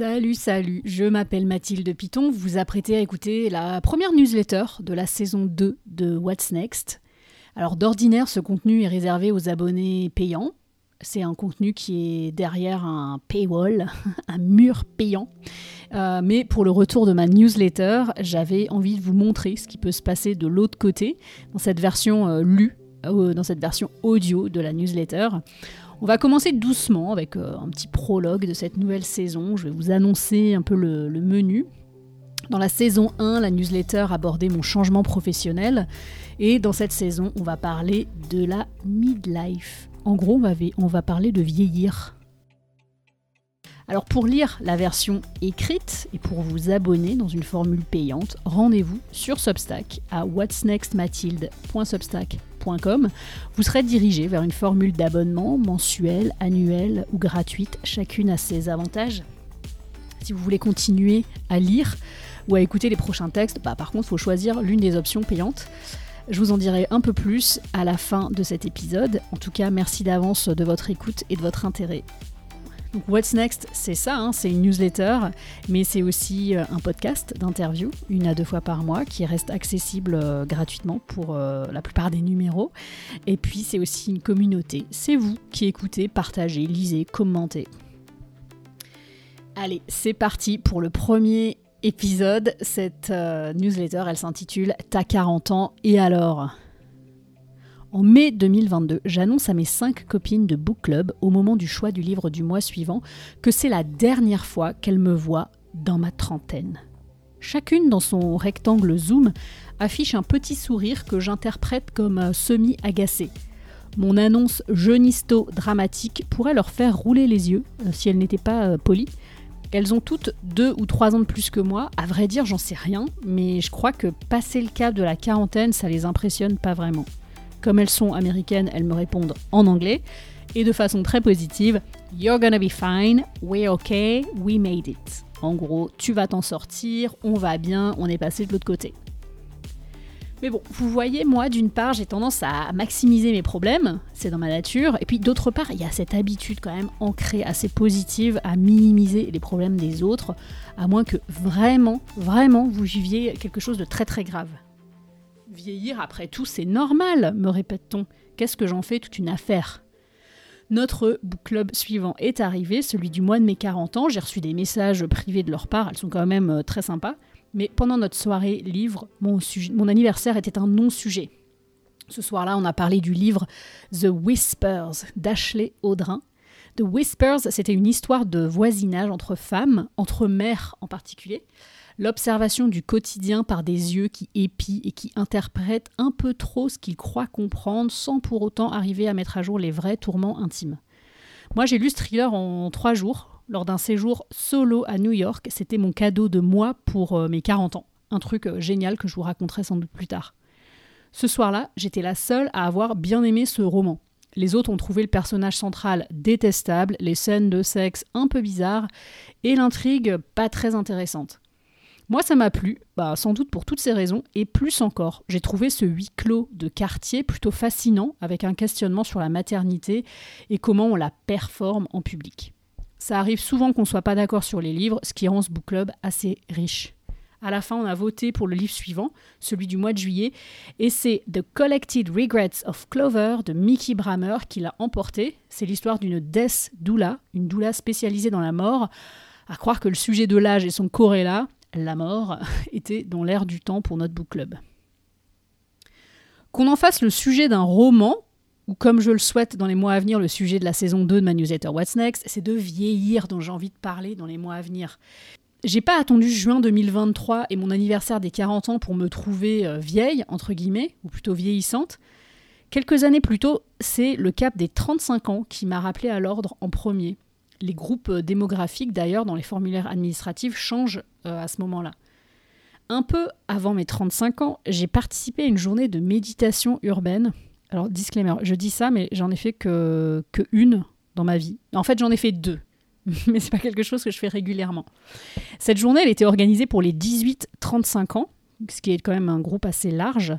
Salut, salut, je m'appelle Mathilde Piton, vous vous apprêtez à écouter la première newsletter de la saison 2 de What's Next. Alors d'ordinaire, ce contenu est réservé aux abonnés payants. C'est un contenu qui est derrière un paywall, un mur payant. Euh, mais pour le retour de ma newsletter, j'avais envie de vous montrer ce qui peut se passer de l'autre côté, dans cette version euh, lue, euh, dans cette version audio de la newsletter. On va commencer doucement avec euh, un petit prologue de cette nouvelle saison. Je vais vous annoncer un peu le, menu. Dans la saison 1, la newsletter abordait mon changement professionnel. Et dans cette saison, on va parler de la midlife. En gros, on va, on va parler de vieillir. Alors pour lire la version écrite et pour vous abonner dans une formule payante, rendez-vous sur Substack à whatsnextmathilde.substack.com vous serez dirigé vers une formule d'abonnement mensuel, annuel ou gratuite. Chacune a ses avantages. Si vous voulez continuer à lire ou à écouter les prochains textes, bah, par contre, il faut choisir l'une des options payantes. Je vous en dirai un peu plus à la fin de cet épisode. En tout cas, merci d'avance de votre écoute et de votre intérêt. Donc What's Next, c'est ça, hein, c'est une newsletter, mais c'est aussi euh, un podcast d'interview, une à deux fois par mois, qui reste accessible euh, gratuitement pour euh, la plupart des numéros. Et puis c'est aussi une communauté. C'est vous qui écoutez, partagez, lisez, commentez. Allez, c'est parti pour le premier épisode. Cette newsletter, elle s'intitule T'as 40 ans et alors? En mai 2022, j'annonce à mes cinq copines de book club au moment du choix du livre du mois suivant que c'est la dernière fois qu'elles me voient dans ma trentaine. Chacune dans son rectangle zoom affiche un petit sourire que j'interprète comme semi-agacé. Mon annonce jeunisto-dramatique pourrait leur faire rouler les yeux euh, si elles n'étaient pas euh, polies. Elles ont toutes deux ou trois ans de plus que moi. À vrai dire, j'en sais rien, mais je crois que passer le cap de la quarantaine, ça les impressionne pas vraiment. Comme elles sont américaines, elles me répondent en anglais et de façon très positive You're gonna be fine, we're okay, we made it. En gros, tu vas t'en sortir, on va bien, on est passé de l'autre côté. Mais bon, vous voyez, moi, d'une part, j'ai tendance à maximiser mes problèmes, c'est dans ma nature, et puis d'autre part, il y a cette habitude quand même ancrée, assez positive, à minimiser les problèmes des autres, à moins que vraiment, vraiment, vous viviez quelque chose de très très grave. Vieillir, après tout, c'est normal, me répète-t-on. Qu'est-ce que j'en fais toute une affaire? Notre book club suivant est arrivé, celui du mois de mes 40 ans. J'ai reçu des messages privés de leur part, elles sont quand même euh, très sympas. Mais pendant notre soirée livre, mon, mon anniversaire était un non-sujet. Ce soir-là, on a parlé du livre The Whispers d'Ashley Audrin. The Whispers, c'était une histoire de voisinage entre femmes, entre mères en particulier l'observation du quotidien par des yeux qui épient et qui interprètent un peu trop ce qu'ils croient comprendre sans pour autant arriver à mettre à jour les vrais tourments intimes. Moi j'ai lu ce thriller en trois jours, lors d'un séjour solo à New York, c'était mon cadeau de moi pour euh, mes 40 ans, un truc euh, génial que je vous raconterai sans doute plus tard. Ce soir-là, j'étais la seule à avoir bien aimé ce roman. Les autres ont trouvé le personnage central détestable, les scènes de sexe un peu bizarres et l'intrigue pas très intéressante. Moi, ça m'a plu, bah, sans doute pour toutes ces raisons, et plus encore. J'ai trouvé ce huis clos de quartier plutôt fascinant, avec un questionnement sur la maternité et comment on la performe en public. Ça arrive souvent qu'on ne soit pas d'accord sur les livres, ce qui rend ce book club assez riche. À la fin, on a voté pour le livre suivant, celui du mois de juillet, et c'est The Collected Regrets of Clover de Mickey Brammer qui l'a emporté. C'est l'histoire d'une death doula, une doula spécialisée dans la mort. À croire que le sujet de l'âge et son corrélat, la mort, était dans l'air du temps pour notre book club. Qu'on en fasse le sujet d'un roman, ou comme je le souhaite dans les mois à venir, le sujet de la saison 2 de ma newsletter What's Next, c'est de vieillir dont j'ai envie de parler dans les mois à venir. J'ai pas attendu juin 2023 et mon anniversaire des 40 ans pour me trouver euh, vieille, entre guillemets, ou plutôt vieillissante. Quelques années plus tôt, c'est le cap des 35 ans qui m'a rappelé à l'ordre en premier. Les groupes euh, démographiques, d'ailleurs, dans les formulaires administratifs, changent euh, à ce moment-là. Un peu avant mes 35 ans, j'ai participé à une journée de méditation urbaine. Alors, disclaimer, je dis ça, mais j'en ai fait que, que une dans ma vie. En fait, j'en ai fait deux, mais c'est pas quelque chose que je fais régulièrement. Cette journée, elle était organisée pour les 18-35 ans, ce qui est quand même un groupe assez large.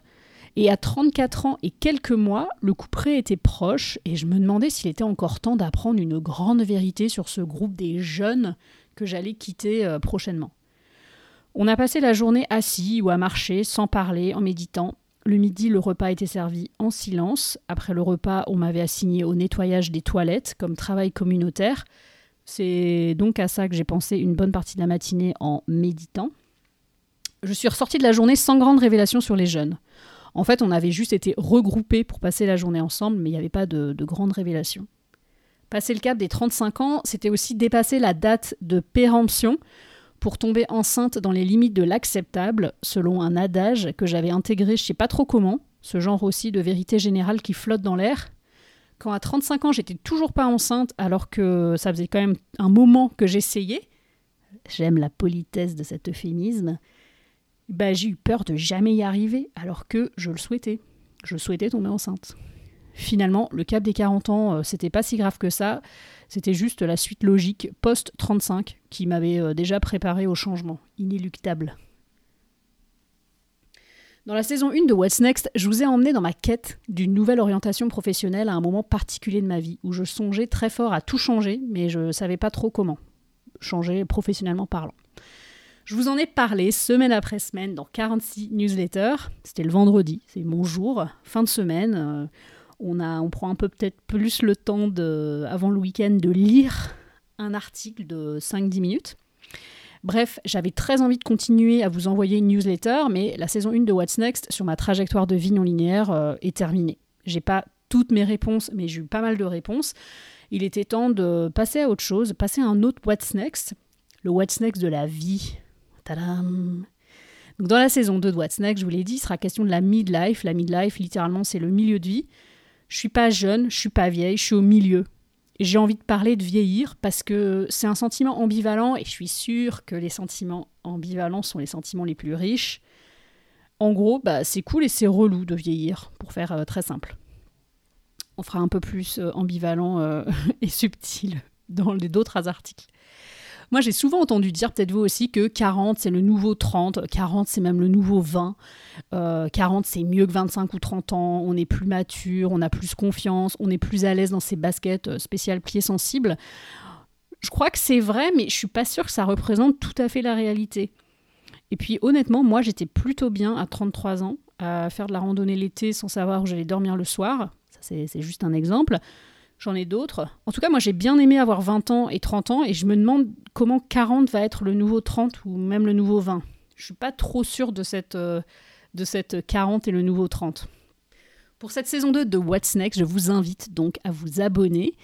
Et à 34 ans et quelques mois, le couperet était proche et je me demandais s'il était encore temps d'apprendre une grande vérité sur ce groupe des jeunes que j'allais quitter euh, prochainement. On a passé la journée assis ou à marcher, sans parler, en méditant. Le midi, le repas était servi en silence. Après le repas, on m'avait assigné au nettoyage des toilettes comme travail communautaire. C'est donc à ça que j'ai pensé une bonne partie de la matinée en méditant. Je suis ressortie de la journée sans grande révélation sur les jeunes. En fait, on avait juste été regroupés pour passer la journée ensemble, mais il n'y avait pas de, de grande révélation. Passer le cap des 35 ans, c'était aussi dépasser la date de péremption pour tomber enceinte dans les limites de l'acceptable, selon un adage que j'avais intégré je sais pas trop comment, ce genre aussi de vérité générale qui flotte dans l'air. Quand à 35 ans j'étais toujours pas enceinte alors que ça faisait quand même un moment que j'essayais, j'aime la politesse de cet euphémisme, bah, j'ai eu peur de jamais y arriver alors que je le souhaitais. Je souhaitais tomber enceinte. Finalement, le cap des 40 ans, euh, c'était pas si grave que ça. C'était juste la suite logique post-35 qui m'avait euh, déjà préparé au changement, inéluctable. Dans la saison 1 de What's Next, je vous ai emmené dans ma quête d'une nouvelle orientation professionnelle à un moment particulier de ma vie, où je songeais très fort à tout changer, mais je savais pas trop comment. Changer professionnellement parlant. Je vous en ai parlé semaine après semaine dans 46 newsletters. C'était le vendredi, c'est mon jour, fin de semaine. Euh, on, a, on prend un peu peut-être plus le temps avant le week-end de lire un article de 5-10 minutes. Bref, j'avais très envie de continuer à vous envoyer une newsletter, mais la saison 1 de What's Next sur ma trajectoire de vie non linéaire euh, est terminée. J'ai pas toutes mes réponses, mais j'ai eu pas mal de réponses. Il était temps de passer à autre chose, passer à un autre What's Next, le What's Next de la vie. Dans la saison 2 de What's Next, je vous l'ai dit, il sera question de la midlife. La midlife, littéralement, c'est le milieu de vie. Je suis pas jeune, je suis pas vieille, je suis au milieu. J'ai envie de parler de vieillir parce que c'est un sentiment ambivalent et je suis sûre que les sentiments ambivalents sont les sentiments les plus riches. En gros, bah, c'est cool et c'est relou de vieillir, pour faire euh, très simple. On fera un peu plus euh, ambivalent euh, et subtil dans d'autres articles. Moi, j'ai souvent entendu dire, peut-être vous aussi, que 40, c'est le nouveau 30, 40, c'est même le nouveau 20, 40, euh, c'est mieux que 25 ou 30 ans, on est plus mature, on a plus confiance, on est plus à l'aise dans ses baskets euh, spéciales pieds sensibles. Je crois que c'est vrai, mais je suis pas sûre que ça représente tout à fait la réalité. Et puis honnêtement, moi j'étais plutôt bien à 33 ans à faire de la randonnée l'été sans savoir où j'allais dormir le soir. Ça c'est juste un exemple. J'en ai d'autres. En tout cas, moi, j'ai bien aimé avoir 20 ans et 30 ans et je me demande comment 40 va être le nouveau 30 ou même le nouveau 20. Je suis pas trop sûre de cette, euh, de cette 40 et le nouveau 30. Pour cette saison 2 de What's Next, je vous invite donc à vous abonner.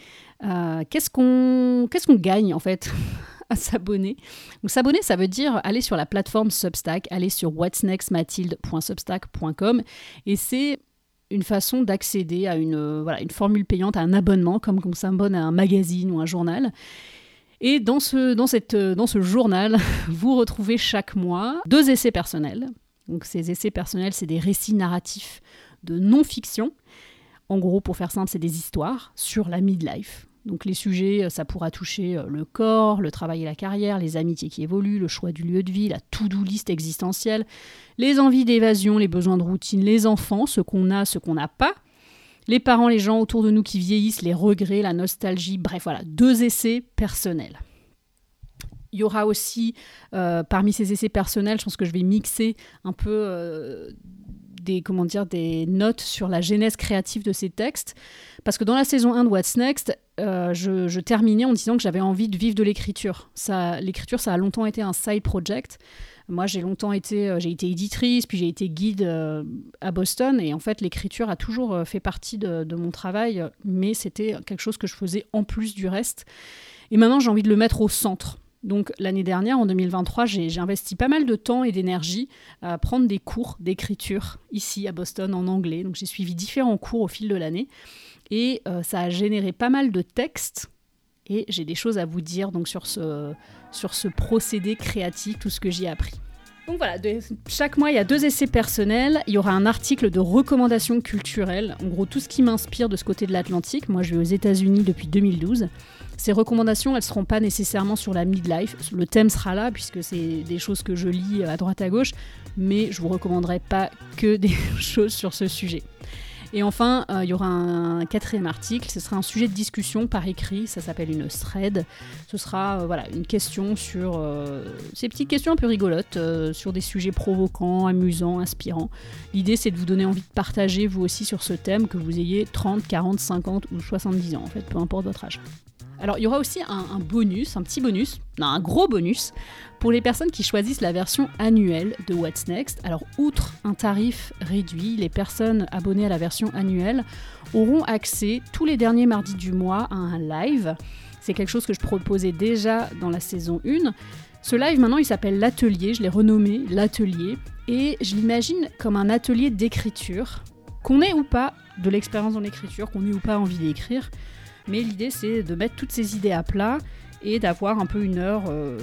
Euh, qu'est-ce qu'on qu'est-ce qu'on gagne en fait à s'abonner? S'abonner, ça veut dire aller sur la plateforme Substack, aller sur whatsnextmathilde.substack.com et c'est une façon d'accéder à une, euh, voilà, une formule payante, à un abonnement, comme, on s'abonne à un magazine ou un journal. Et dans ce, dans, cette, euh, dans ce journal, vous retrouvez chaque mois deux essais personnels. Donc ces essais personnels, c'est des récits narratifs de non-fiction. En gros, pour faire simple, c'est des histoires sur la midlife, donc les sujets, euh, ça pourra toucher euh, le corps, le travail et la carrière, les amitiés qui évoluent, le choix du lieu de vie, la to-do list existentielle, les envies d'évasion, les besoins de routine, les enfants, ce qu'on a, ce qu'on n'a pas, les parents, les gens autour de nous qui vieillissent, les regrets, la nostalgie, bref voilà, deux essais personnels. Il y aura aussi, euh, parmi ces essais personnels, je pense que je vais mixer un peu des, comment dire, des notes sur la genèse créative de ces textes. Parce que dans la saison 1 de What's Next, euh, je, terminais en disant que j'avais envie de vivre de l'écriture. L'écriture, ça a longtemps été un side project. Moi, j'ai longtemps été, euh, j'ai été éditrice, puis j'ai été guide euh, à Boston, et en fait, l'écriture a toujours fait partie de mon travail, mais c'était quelque chose que je faisais en plus du reste. Et maintenant, j'ai envie de le mettre au centre. Donc l'année dernière, en 2023, j'ai investi pas mal de temps et d'énergie à prendre des cours d'écriture ici à Boston en anglais. Donc j'ai suivi différents cours au fil de l'année. Et euh, ça a généré pas mal de textes. Et j'ai des choses à vous dire donc sur ce, sur ce procédé créatif, tout ce que j'ai appris. Donc voilà, chaque mois, il y a deux essais personnels. Il y aura un article de recommandations culturelles. En gros, tout ce qui m'inspire de ce côté de l'Atlantique. Moi, je vais aux États-Unis depuis 2012. Ces recommandations, elles ne seront pas nécessairement sur la midlife. Le thème sera là, puisque c'est des choses que je lis à droite à gauche. Mais je ne vous recommanderai pas que des choses sur ce sujet. Et enfin, euh, il y aura un quatrième article, ce sera un sujet de discussion par écrit, ça s'appelle une thread. Ce sera voilà, une question sur ces petites questions un peu rigolotes, sur des sujets provocants, amusants, inspirants. L'idée c'est de vous donner envie de partager vous aussi sur ce thème, que vous ayez 30, 40, 50 ou 70 ans en fait, peu importe votre âge. Alors il y aura aussi un, bonus, un petit bonus, non, un gros bonus, pour les personnes qui choisissent la version annuelle de What's Next. Alors outre un tarif réduit, les personnes abonnées à la version annuelle auront accès tous les derniers mardis du mois à un live. C'est quelque chose que je proposais déjà dans la saison 1. Ce live maintenant il s'appelle l'atelier, je l'ai renommé l'atelier, et je l'imagine comme un atelier d'écriture, qu'on ait ou pas de l'expérience dans l'écriture, qu'on ait ou pas envie d'écrire. Mais l'idée, c'est de mettre toutes ces idées à plat et d'avoir un peu une heure euh,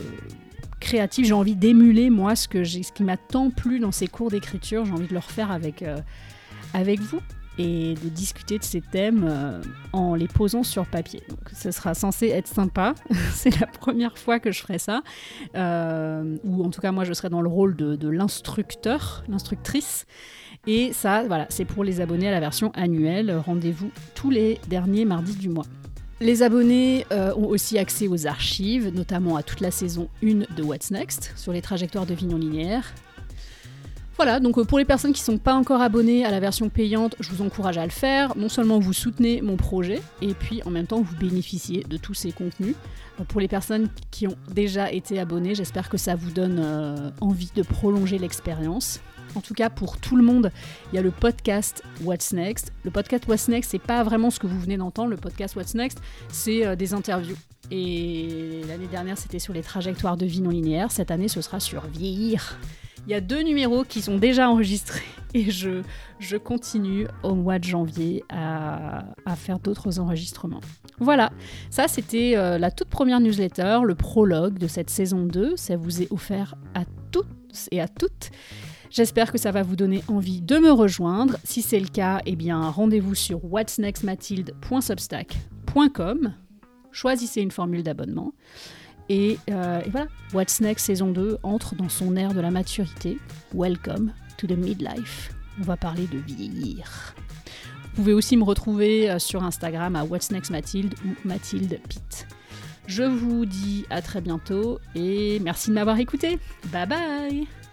créative. J'ai envie d'émuler, moi, ce, que ce qui m'a tant plu dans ces cours d'écriture. J'ai envie de le refaire avec, euh, avec vous et de discuter de ces thèmes euh, en les posant sur papier. Donc ce sera censé être sympa. c'est la première fois que je ferai ça. ou en tout cas, moi, je serai dans le rôle de, l'instructeur, l'instructrice. Et ça, voilà, c'est pour les abonnés à la version annuelle. Rendez-vous tous les derniers mardis du mois. Les abonnés euh, ont aussi accès aux archives, notamment à toute la saison 1 de What's Next, sur les trajectoires de vie non linéaires. Voilà, donc euh, pour les personnes qui ne sont pas encore abonnées à la version payante, je vous encourage à le faire. Non seulement vous soutenez mon projet, et puis en même temps vous bénéficiez de tous ces contenus. Euh, pour les personnes qui ont déjà été abonnées, j'espère que ça vous donne envie de prolonger l'expérience. En tout cas, pour tout le monde, il y a le podcast What's Next. Le podcast What's Next, c'est pas vraiment ce que vous venez d'entendre. Le podcast What's Next, c'est euh, des interviews. Et l'année dernière, c'était sur les trajectoires de vie non linéaires. Cette année, ce sera sur vieillir. Il y a deux numéros qui sont déjà enregistrés et je, continue au mois de janvier à, faire d'autres enregistrements. Voilà, ça c'était euh, la toute première newsletter, le prologue de cette saison 2. Ça vous est offert à toutes et à toutes. J'espère que ça va vous donner envie de me rejoindre. Si c'est le cas, eh bien rendez-vous sur whatsnextmathilde.substack.com. Choisissez une formule d'abonnement. Et, euh, et, voilà, What's Next saison 2 entre dans son ère de la maturité. Welcome to the midlife. On va parler de vieillir. Vous pouvez aussi me retrouver euh, sur Instagram à What's Next Mathilde ou Mathilde Pitt. Je vous dis à très bientôt et merci de m'avoir écouté. Bye bye